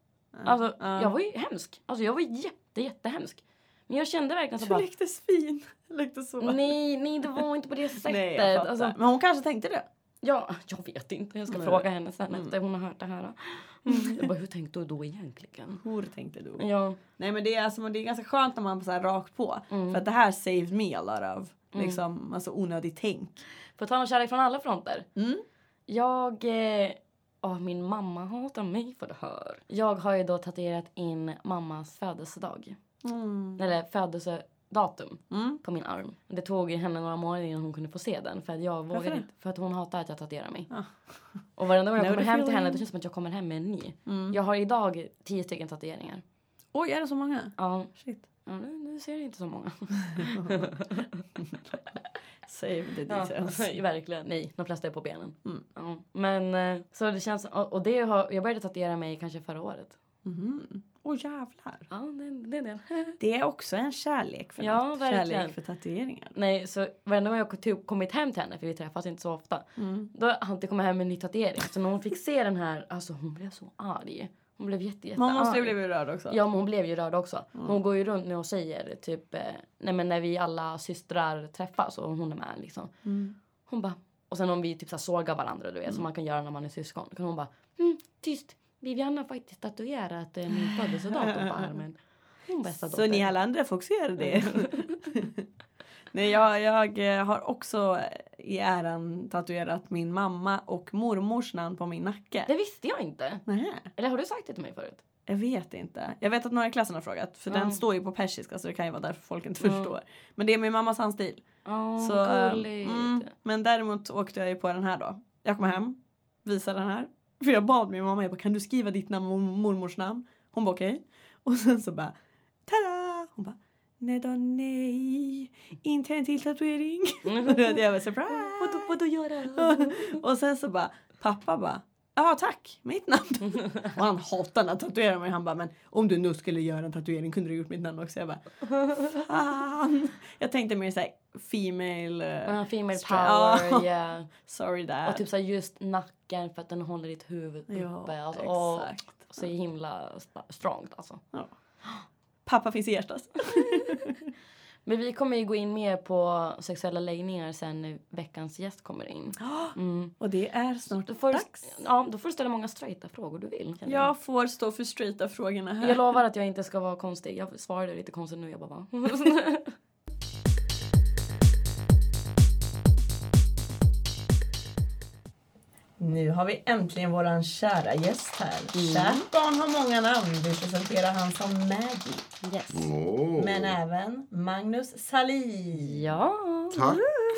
Alltså Ja. jag var ju hemsk. Alltså jag var jätte jättehemsk. Men jag kände verkligen så Du bara lekte svin. Lekte så. nej, nej det var inte på det sättet. Nej, jag fattar. alltså, Men hon kanske tänkte det. Ja, jag vet inte. Jag ska Nej. fråga henne sen efter hon har hört det här. Mm. Jag bara, hur tänkte du då egentligen? Hur tänkte du? Ja, Nej men det är, alltså, det är ganska skönt när man så här rakt på. Mm. För att det här saved me a lot of liksom, alltså, onödigt tänk. för att ta kärlek från alla fronter. Mm. Jag... Eh, åh, min mamma hatar mig för det här. Jag har ju då tatuerat in mammas födelsedag. Mm. Eller födelsedatum Mm. på min arm. Det tog henne några månader innan hon kunde få se den. För att jag vågade inte. För att hon hatar att jag tatuerar mig. Ah. Och varenda gång jag kommer hem till henne det känns som att jag kommer hem med en ny. Mm. Jag har idag tio stycken tatueringar. Oj, är det så många? Ja, Shit. Ja nu, nu ser jag inte så många. Save the Ja, details. verkligen. Nej, de flesta är på benen. Mm. Ja. Men eh, så det känns, och det har, jag började tatuera mig kanske förra året. Mhm. Åh jävlar. Ja, det, det är det. Det är också en kärlek för Ja, något. verkligen. Kärlek för tatueringar. Nej, så varenda gång jag typ kommit hem till henne, för vi träffas inte så ofta. Mm. Då har jag alltid kommit hem med en ny tatuering. Så när hon fick se den här, alltså hon blev så arg. Hon blev jätte, jätte ju arg. bli rörd också. Ja, men hon blev ju rörd också. Hon går ju runt nu och säger typ, eh, nej men när vi alla systrar träffas och hon är med liksom. Mm. Hon bara, och sen om vi typ så sågar varandra du vet som man kan göra när man är syskon. Kan hon bara, mm, tyst. Vivian har faktiskt tatuerat eh, min födelsedatum på armen. Hon bästa Så dotter. ni alla andra får också göra det. Nej, jag, jag eh, har också i äran tatuerat min mamma och mormors namn på min nacke. Det visste jag inte. Nej, Eller har du sagt det till mig förut? jag vet inte. Jag vet att några i klassen har frågat. För Ja. den står ju på persiska så det kan ju vara därför folk inte Ja. förstår. Men det är min mammas handstil. Åh, Så, mm, men däremot åkte jag ju på den här då. Jag kom hem, visade den här. För jag bad min mamma, jag bara, kan du skriva ditt namn och mormors namn? Hon bara okej. Och sen så bara, nej då nej, inte en till tatuering. Och jag var surprise! Vadå, vadå göra? och sen så bara, pappa bara, ja tack, mitt namn. och han hatar när han tatuerar mig. Han bara, men om du nu skulle göra en tatuering kunde du gjort mitt namn också. Jag bara, fan. Jag tänkte mer såhär female, uh, Ja, female power, Ja. yeah. sorry dad. Och typ såhär just nacken för att den håller ditt huvud uppe. ja, alltså, exakt. så himla strongt alltså. Pappa finns i hjärtat. Men vi kommer ju gå in mer på sexuella läggningar sen när veckans gäst kommer in. Mm. Och det är snart Då, får du, dags. ja, då får du ställa många straighta frågor du vill. känner Jag får stå för straighta frågorna här. Jag lovar att jag inte ska vara konstig. Jag svarade lite konstigt nu. Jag bara va? Nu har vi äntligen våran kära gäst här. Mm. Kärt barn har många namn. Vi presenterar han som Maggie. yes. Åh, Men även Magnus Salin. Ja. Tack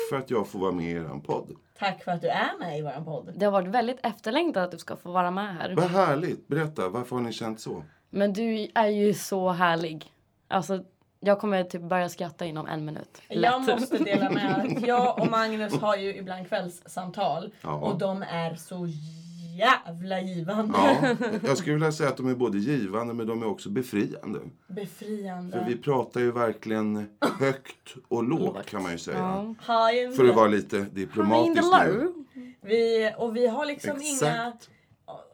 för att jag får vara med i er podd. Tack för att du är med i våran podd. Det har varit väldigt efterlängtat att du ska få vara med här. Vad härligt. Berätta, varför har ni känt så? Men du är ju så härlig. Alltså, jag kommer typ börja skratta inom en minut. Jag Lätt. måste dela med att jag och Magnus har ju ibland kvällssamtal. Ja. Och de är så jävla givande. Ja, jag skulle vilja säga att de är både givande men de är också befriande. Befriande. För vi pratar ju verkligen högt och lågt kan man ju säga. Ja. För att vara lite diplomatisk nu. Vi, och vi har liksom Exakt. inga...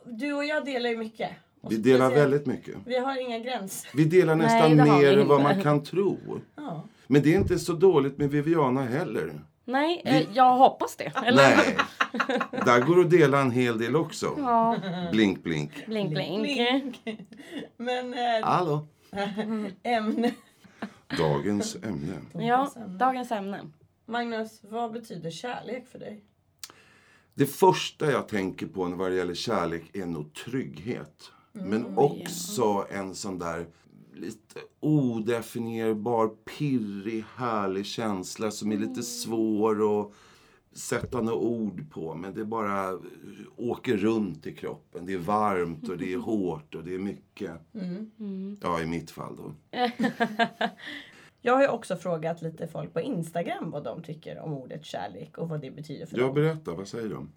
Du och jag delar ju mycket. Vi delar väldigt mycket. Vi har inga gränser. Vi delar Nej, nästan det vi mer än vad man kan tro. Ja. Men det är inte så dåligt med Viviana heller. Nej, eh, jag hoppas det. Eller? Nej, där går att dela en hel del också. Ja, Blink, blink. blink blink. Blink. Men eh, Hallå. ämne. Dagens ämne. Ja, dagens ämne. Magnus, vad betyder kärlek för dig? Det första jag tänker på när det gäller kärlek är nog trygghet. Men också en sån där lite odefinierbar, pirrig, härlig känsla som är lite svår att sätta några ord på men det bara åker runt i kroppen. Det är varmt och det är hårt och det är mycket. Ja, i mitt fall då. Jag har ju också frågat lite folk på Instagram vad de tycker om ordet kärlek och vad det betyder för Jag dem. berättar, vad säger de?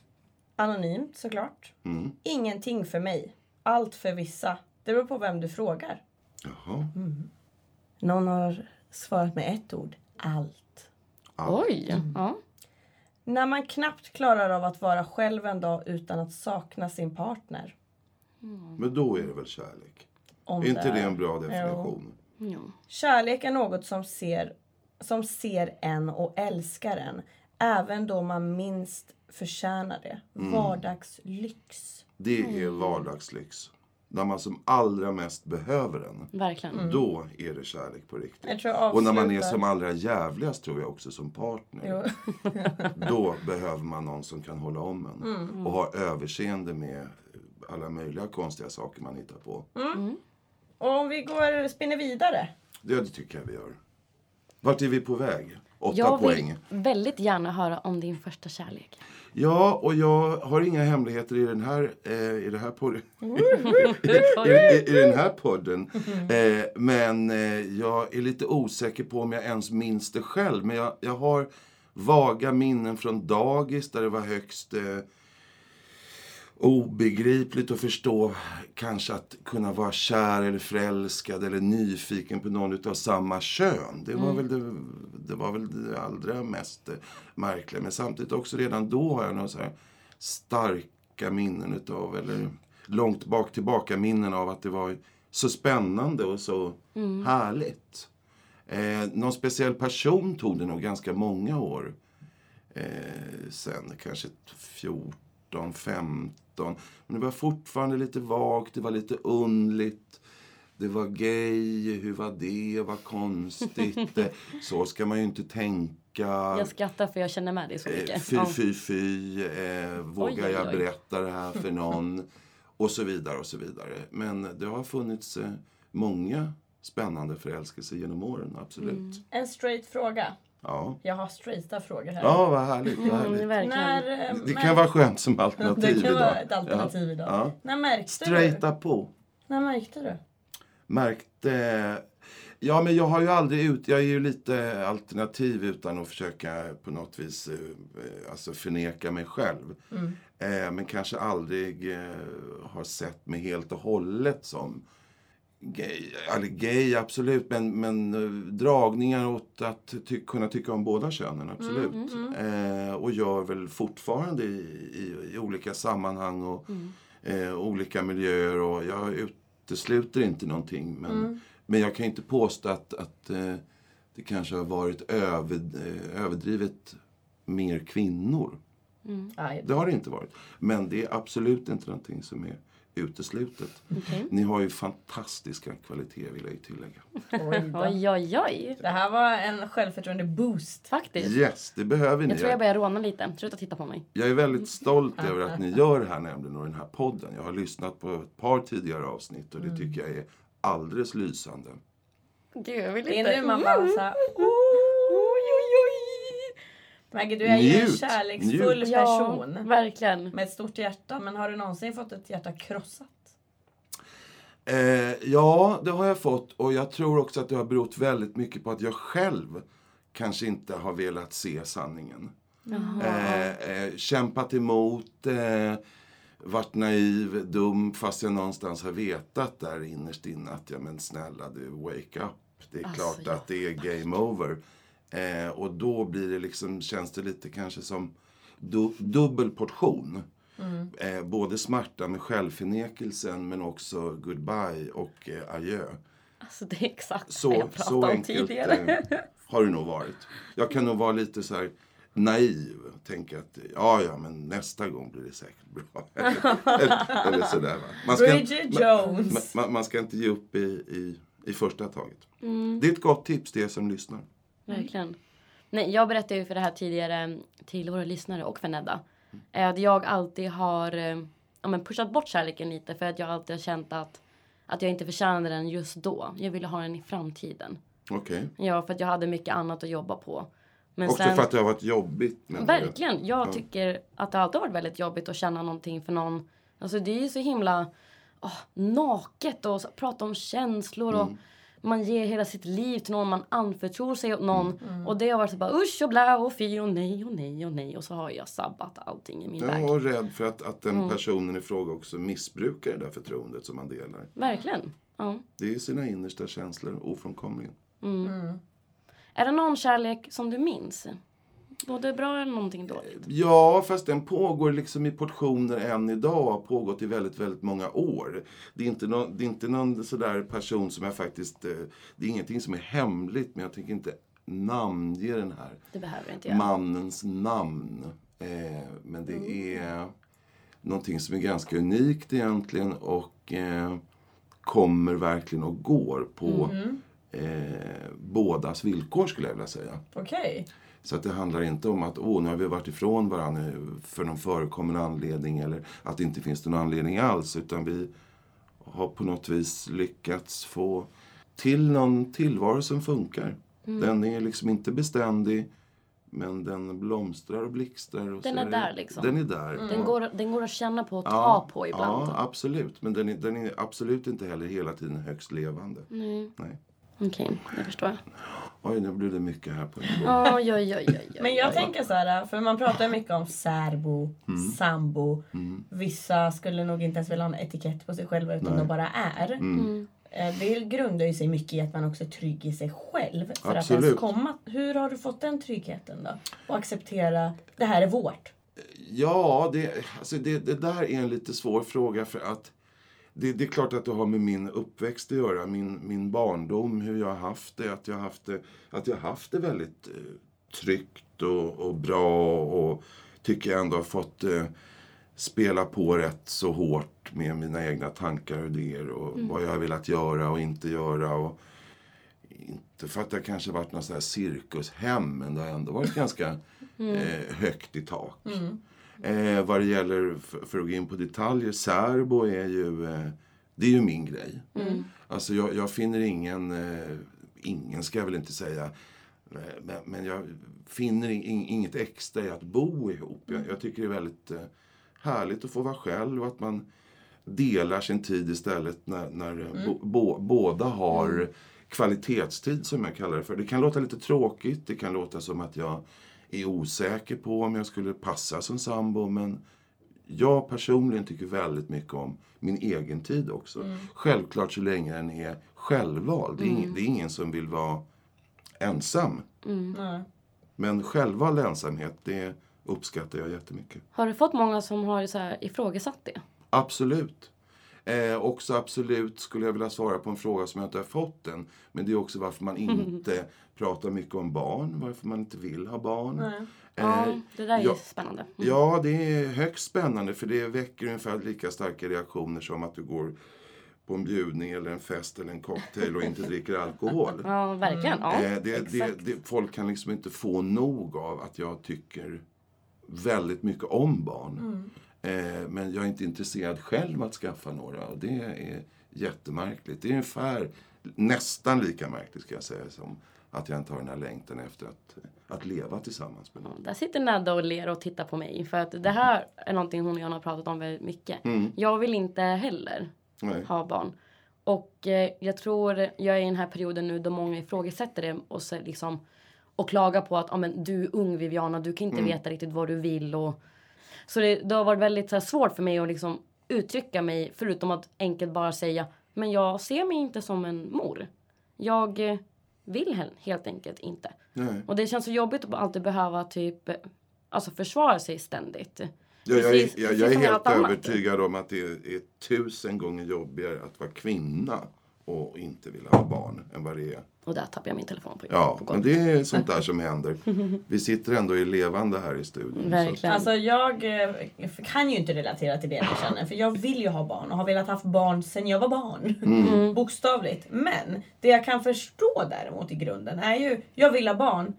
Anonymt såklart. Mm. Ingenting för mig. Allt för vissa. Det beror på vem du frågar. Jaha. Någon har svarat med ett ord. Allt. Oj! Ja. När man knappt klarar av att vara själv en dag utan att sakna sin partner. Men då är det väl kärlek? Om Är inte det en bra definition? ja. Kärlek är något som ser, som ser en och älskar en. Även då man minst förtjänar det. Vardagslyx. Det är vardagslyx. När man som allra mest behöver den. Verkligen. Då är det kärlek på Jag riktigt. tror jag Och när man är som allra jävligast tror jag också som partner. Jo. Då behöver man någon som kan hålla om en. Mm. Och ha överseende med alla möjliga konstiga saker man hittar på. Och om vi går spinner vidare. Det, det tycker jag vi gör. Vart är vi på väg? Åtta Jag vill poäng. väldigt gärna höra om din första kärlek. Ja, och jag har inga hemligheter i den här, eh, i det här pod- i, i, i den här podden. Eh, men eh, jag är lite osäker på om jag ens minns det själv. Men jag, jag har vaga minnen från dagis där det var högst eh, obegripligt att förstå kanske att kunna vara kär eller förälskad eller nyfiken på någon utav samma kön. Det var, väl, det, det var väl det allra mest märkliga. Men samtidigt också redan då har jag några så starka minnen utav, eller långt bak tillbaka minnen av att det var så spännande och så härligt. Eh, någon speciell person tog det nog ganska många år eh, sen, kanske 14, 15. Men det var fortfarande lite vagt, det var lite undligt. Det var gay, hur var det, vad konstigt. Så ska man ju inte tänka. Jag skrattar för jag känner med dig så Eh, mycket. Fy, fy, fy. Eh, vågar Oj, oj, jag oj. berätta det här för någon? Och så vidare och så vidare. Men det har funnits eh, många spännande förälskelser genom åren, absolut. Mm. En straight fråga. Ja. Jag har straighta frågor här. ja, vad härligt. Vad Mm, härligt. verkligen. När, eh, Det kan vara skönt som alternativ det kan idag. vara ett alternativ ja. idag. Ja. När märkte Straighta du? på. När märkte du? Märkte... Ja, men jag har ju aldrig ut... Jag är ju lite alternativ utan att försöka på något vis eh, alltså förneka mig själv. Eh, men kanske aldrig har sett mig helt och hållet som gay. Eller gay, absolut. Men, men eh, dragningar åt att ty- kunna tycka om båda könen, absolut. Eh, och gör väl fortfarande i, i, i olika sammanhang och eh, olika miljöer. Och jag utesluter inte någonting. Men, men jag kan inte påstå att, att eh, det kanske har varit över, eh, överdrivet mer kvinnor. Aj, Det har det inte varit. Men det är absolut inte någonting som är uteslutet. Okej. Ni har ju fantastiska kvaliteter vill jag ju tillägga. oj. Oj, oj. Det här var en självförtroende boost. Faktiskt. Yes, det behöver ni. Jag tror jag börjar råna lite. Sluta titta på mig. Jag är väldigt stolt över att ni gör det här nämligen och den här podden. Jag har lyssnat på ett par tidigare avsnitt och det tycker jag är alldeles lysande. Gud, jag vill Det inte. är nu man bara såhär... Maggie, du är ju en Njut, kärleksfull njut. Ja, person. verkligen. Med ett stort hjärta. Men har du någonsin fått ett hjärta krossat? Eh, ja, det har jag fått och jag tror också att det har berott väldigt mycket på att jag själv kanske inte har velat se sanningen. Eh, eh, kämpat emot, eh, varit naiv, dum fast jag någonstans har vetat där innerst inne att ja men snälla du, wake up. Det är Alltså, klart ja, att det är game over. Eh, och då blir det liksom, känns det lite kanske som du, dubbel portion. Eh, både smärta med självförnekelsen men också goodbye och eh, adjö. Alltså det är exakt Så, jag pratade så om enkelt tidigare. eh, har det nog varit. Jag kan nog vara lite så här naiv. Tänka att ja, ja, men nästa gång blir det säkert bra. eller, eller sådär. Va? Man, ska, Bridget Jones. man, man, man ska inte ge upp i, i, i första taget. Mm. Det är ett gott tips till er som lyssnar. Verkligen. Nej, jag berättade ju för det här tidigare till våra lyssnare och för Nedda. eh, Att jag alltid har eh, ja, men pushat bort kärleken lite för att jag alltid har känt att, att jag inte förtjänade den just då. Jag ville ha den i framtiden. Okej. Ja, för att jag hade mycket annat att jobba på. Men Också sen, för att det har varit jobbigt. verkligen. Jag tycker att det alltid har varit väldigt jobbigt att känna någonting för någon. Alltså det är ju så himla åh, naket och så, prata om känslor och man ger hela sitt liv till någon, man anförtror sig åt någon. Och det har varit så bara usch och blä och fy och nej och nej och nej. Och så har jag sabbat allting i min väg. Jag är rädd för att, att den personen i fråga också missbrukar det där förtroendet som man delar. Verkligen. Ja. Det är sina innersta känslor, ofrånkomligen. Är det någon kärlek som du minns? Både bra eller någonting dåligt? Ja, fast den pågår liksom i portioner än idag och har pågått i väldigt, väldigt många år. Det är inte någon, det är inte någon sådär person som jag faktiskt... eh, Det är ingenting som är hemligt, men jag tänker inte namnge den här Det behöver inte jag. mannens namn. Eh, men det är någonting som är ganska unikt egentligen och eh, kommer verkligen och går på eh, bådas villkor skulle jag vilja säga. Okej. Så att det handlar inte om att åh, nu har vi varit ifrån varandra för någon förekommande anledning eller att det inte finns någon anledning alls. Utan vi har på något vis lyckats få till någon tillvaro som funkar. Mm. Den är liksom inte beständig men den blomstrar och blixtrar. Och Den så är där, liksom. Den är där. Den, går, den går att känna på och ta Ja, på ibland. Ja, absolut. Men den är, den är absolut inte heller hela tiden högst levande. Nej. Nej. Okej, jag förstår. Oj, nu blir det mycket här på en gång. Oj, oj, oj, oj. Men jag tänker så här, för man pratar ju mycket om särbo, Mm. sambo. Vissa skulle nog inte ens vilja ha en etikett på sig själva utan de bara är. Mm. Eh, Det grundar ju sig mycket i att man också är trygg i sig själv. För att Absolut. ens komma. Hur har du fått den tryggheten då? Och acceptera, det här är vårt. Ja, det, alltså det, det där är en lite svår fråga för att det, det är klart att det har med min uppväxt att göra, min, min barndom, hur jag har haft det, att jag har haft det, att jag haft det väldigt eh, tryggt och, och bra och tycker jag ändå har fått eh, spela på rätt så hårt med mina egna tankar och idéer och vad jag har velat göra och inte göra. Och, inte för att det kanske varit någon sån här cirkushem, men det har ändå varit ganska eh, högt i tak. Eh, vad det gäller, för, för att gå in på detaljer, särbo är ju, eh, det är ju min grej. Alltså jag, jag finner ingen, eh, ingen ska jag väl inte säga, eh, men, men jag finner in, inget extra i att bo ihop. Jag, jag tycker det är väldigt eh, härligt att få vara själv och att man delar sin tid istället när, när eh, bo, bo, båda har kvalitetstid som jag kallar det för. Det kan låta lite tråkigt, det kan låta som att jag är osäker på om jag skulle passa som sambo men jag personligen tycker väldigt mycket om min egen tid också. Självklart så länge den är självvald. Det är, ing, det är ingen som vill vara ensam. Nej. Men självvald ensamhet, det uppskattar jag jättemycket. Har du fått många som har så här ifrågasatt det? Absolut. Eh, också absolut skulle jag vilja svara på en fråga som jag inte har fått än. Men det är också varför man inte pratar mycket om barn. Varför man inte vill ha barn. Eh, Ja, det där är ja. spännande. Ja, det är högst spännande för det väcker ungefär lika starka reaktioner som att du går på en bjudning eller en fest eller en cocktail och inte dricker alkohol. Ja, verkligen. Ja, Eh, det, det, exakt. det, folk kan liksom inte få nog av att jag tycker väldigt mycket om barn. Eh, men jag är inte intresserad själv att skaffa några och det är jättemärkligt. Det är ungefär nästan lika märkligt ska jag säga som att jag inte har den här längtan efter att, att leva tillsammans med någon. Där sitter Nadda och ler och tittar på mig. För att det här är någonting hon och jag har pratat om väldigt mycket. Jag vill inte heller Nej. ha barn. Och eh, jag tror jag är i den här perioden nu då många ifrågasätter det och, så liksom, och klagar på att ah, men, du är ung Viviana, du kan inte veta riktigt vad du vill. Och, så det, det har varit väldigt så här, svårt för mig att liksom, uttrycka mig förutom att enkelt bara säga men jag ser mig inte som en mor. Jag eh, vill he- helt enkelt inte. Nej. Och det känns så jobbigt att alltid behöva typ eh, alltså försvara sig ständigt. Jag, jag, är, jag, jag är helt övertygad om att det är, är tusen gånger jobbigare att vara kvinna och inte vilja ha barn än vad det är Och där tappade jag min telefon på, Ja, på men det är sånt där som händer. Vi sitter ändå i levande här i studion. så- Verkligen. Alltså jag eh, kan ju inte relatera till det jag känner. För jag vill ju ha barn och har velat haft barn sen jag var barn. Mm. Bokstavligt. Men det jag kan förstå däremot i grunden är ju, jag vill ha barn.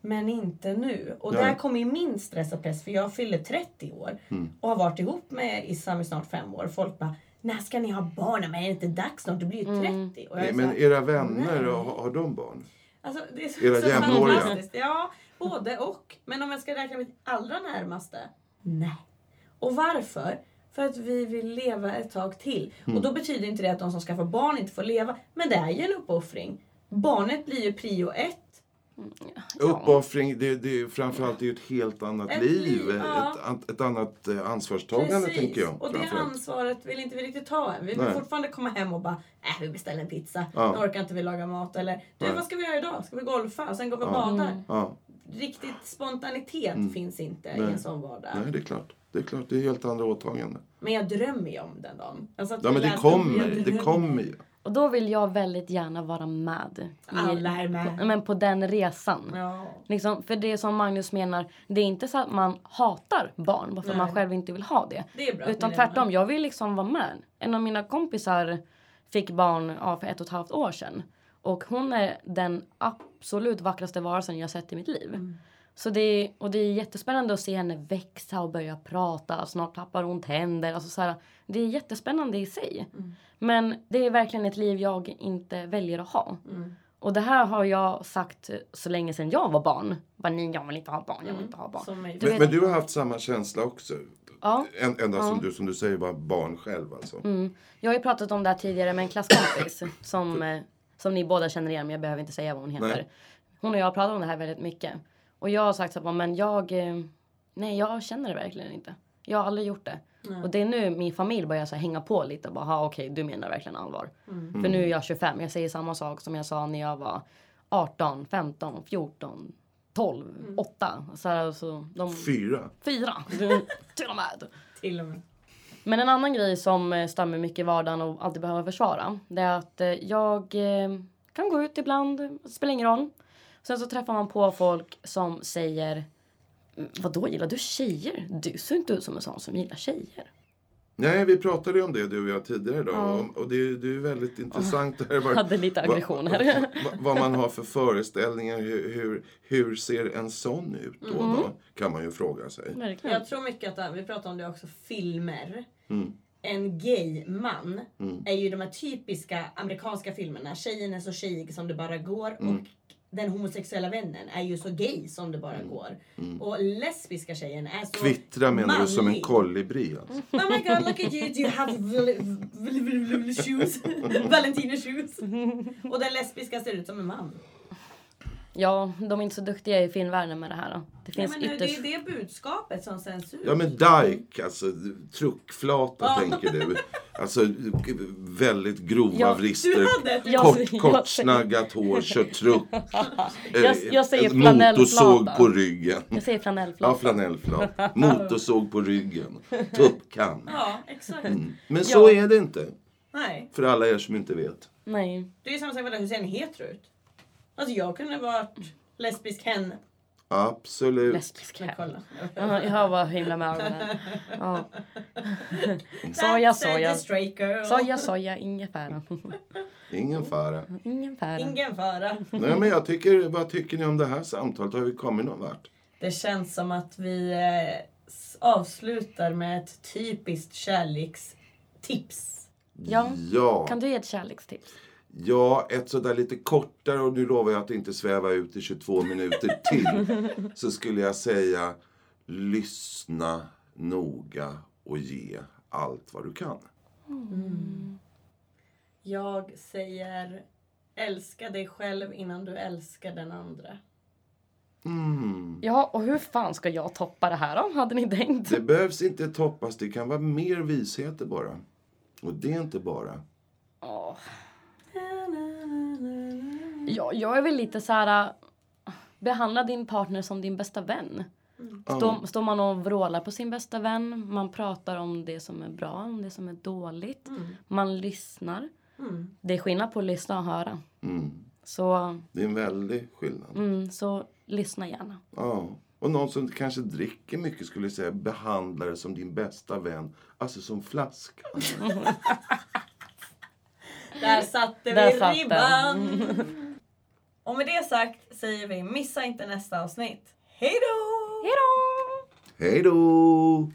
Men inte nu. Och Nej. där kommer min stress och press för jag fyller 30 år. Mm. Och har varit ihop med Issam i snart fem år. Folk bara, när ska ni ha barn? Men är det inte dags snart? Du blir ju 30. Och jag är så Men här, era vänner, nej. har, har de barn? Alltså, det är så, Era så jämnåriga. fantastiskt. Ja, Både och. Men om jag ska räkna mitt allra närmaste? Nej. Och varför? För att vi vill leva ett tag till. Och då betyder inte det att de som skaffar barn inte får leva. Men det är ju en uppoffring. Barnet blir ju prio ett. Uppoffring, det, det, framförallt det är ju ett helt annat Ett liv. liv, ja. Ett, ett annat eh, ansvarstagande tänker jag. Och det ansvaret vill inte vi riktigt ta än. Vi vill Nej. fortfarande komma hem och bara, äh, vi beställer en pizza. Ja. Nu orkar inte vi laga mat. Eller, du vad ska vi göra idag? Ska vi golfa? Och sen går vi och Ja. badar. Ja, Riktigt spontanitet finns inte i Mm. Nej. en sån vardag. nej det är klart. Det är klart, det är helt andra åtaganden. Men jag drömmer ju om den dagen. Alltså Ja men det kommer, det kommer ju. Och då vill jag väldigt gärna vara med. i- Alla är med. På, men på den resan. Ja. Liksom, för det som Magnus menar, det är inte så att man hatar barn bara för att man själv inte vill ha det. Det är bra. Utan tvärtom, jag vill liksom vara med. En av mina kompisar fick barn ja, för ett och ett halvt år sedan. Och hon är den absolut vackraste varelsen jag sett i mitt liv. Mm. Så det är, och det är jättespännande att se henne växa och börja prata. Snart tappar hon tänder. Alltså så här, det är jättespännande i sig. Mm. Men det är verkligen ett liv jag inte väljer att ha. Mm. Och det här har jag sagt så länge sedan jag var barn. Bara, nej, jag vill inte ha barn, jag vill inte ha barn. Som. Du Men, men du har haft samma känsla också? Ja. En, ända som Ja. du, som du säger, var barn själv alltså? Mm. Jag har ju pratat om det här tidigare med en klasskompis som, eh, som ni båda känner igen men jag behöver inte säga vad hon heter. Nej. Hon och jag har pratat om det här väldigt mycket. Och jag har sagt så här, men jag, eh, nej jag känner det verkligen inte. Jag har aldrig gjort det. Nej. Och det är nu min familj börjar så här, hänga på lite och bara, "Ha, okej du menar verkligen allvar. Mm. För nu är jag 25, jag säger samma sak som jag sa när jag var 18, 15, 14, 12, 8. Så här, alltså, de, Fyra? fyra till och med. Till och med. Men en annan grej som eh, mig mycket i vardagen och alltid behöver försvara. Det är att eh, jag kan gå ut ibland, det spelar ingen roll. Sen så träffar man på folk som säger "Mm, Vadå gillar du tjejer? Du ser inte ut som en sån som gillar tjejer. Nej, vi pratade ju om det du och jag tidigare idag. Ja. Och, det, det är ju väldigt intressant. Jag Vad, hade lite aggression här. vad, vad man har för föreställningar. Hur, hur, hur ser en sån ut då, Mm. då? Kan man ju fråga sig. Verkligen. Jag tror mycket att, vi pratar om det också, filmer. Mm. En gay-man Mm. är ju de här typiska amerikanska filmerna. Tjejen är så tjejig som det bara går. Mm. Och den homosexuella vännen är ju så gay som det bara går. Och lesbiska tjejen är så Kvittra menar du som en manlig. kolibri alltså. Oh my god, look at you, do you have shoes? Valentino shoes. Och den lesbiska ser ut som en man. Ja, de är inte så duktiga i filmvärlden med det här. Då. Det finns men det ytterst... är det budskapet som sänds ut. Ja men dyke, alltså truckflata Ja. tänker du. Alltså väldigt grova Ja, vrister. Jag- Kort, jag- kortsnaggat hår, kör truck. Jag- jag säger Eh, flanellflata. Motorsåg på ryggen. Jag säger flanellflata. Ja, flanellflata. Motorsåg på ryggen. Tuppkam. Ja, exakt. Mm. Men så Ja. är det inte. Nej. För alla er som inte vet. Nej. Det är ju samma sak med det, hur ser en hetero ut? Alltså jag kunde varit lesbisk hen. Absolut. Lesbisk här. kolla. Ja, jag var himla med ögonen. Ja. Soja, soja. Soja, soja, ingefära. Ingen fara. Ingefära. Ingen fara. Nej men jag tycker, vad tycker ni om det här samtalet? Har vi kommit någon vart? Det känns som att vi eh, avslutar med ett typiskt kärlekstips. Ja. Ja. Kan du ge ett kärlekstips? Ja, ett sådär lite kortare och nu lovar jag att inte sväva ut i 22 minuter till. Så skulle jag säga lyssna noga och ge allt vad du kan. Jag säger älska dig själv innan du älskar den andra. Mm. Ja, och hur fan ska jag toppa det här då? Hade ni tänkt? Det behövs inte toppas, det kan vara mer visheter bara. Och det är inte bara. Åh. Ja, jag är väl lite så här... Behandla din partner som din bästa vän. Står, står man och vrålar på sin bästa vän. Man pratar om det som är bra, om det som är dåligt. Man lyssnar. Mm. Det är skillnad på att lyssna och höra. Mm. Så, Det är en väldig skillnad. mm, så lyssna gärna. Ja. Och någon som kanske dricker mycket skulle säga behandla det som din bästa vän. Alltså som flaskan. Där satte vi Där satt ribban. Och med det sagt säger vi missa inte nästa avsnitt. Hej då! Hej då! Hej då!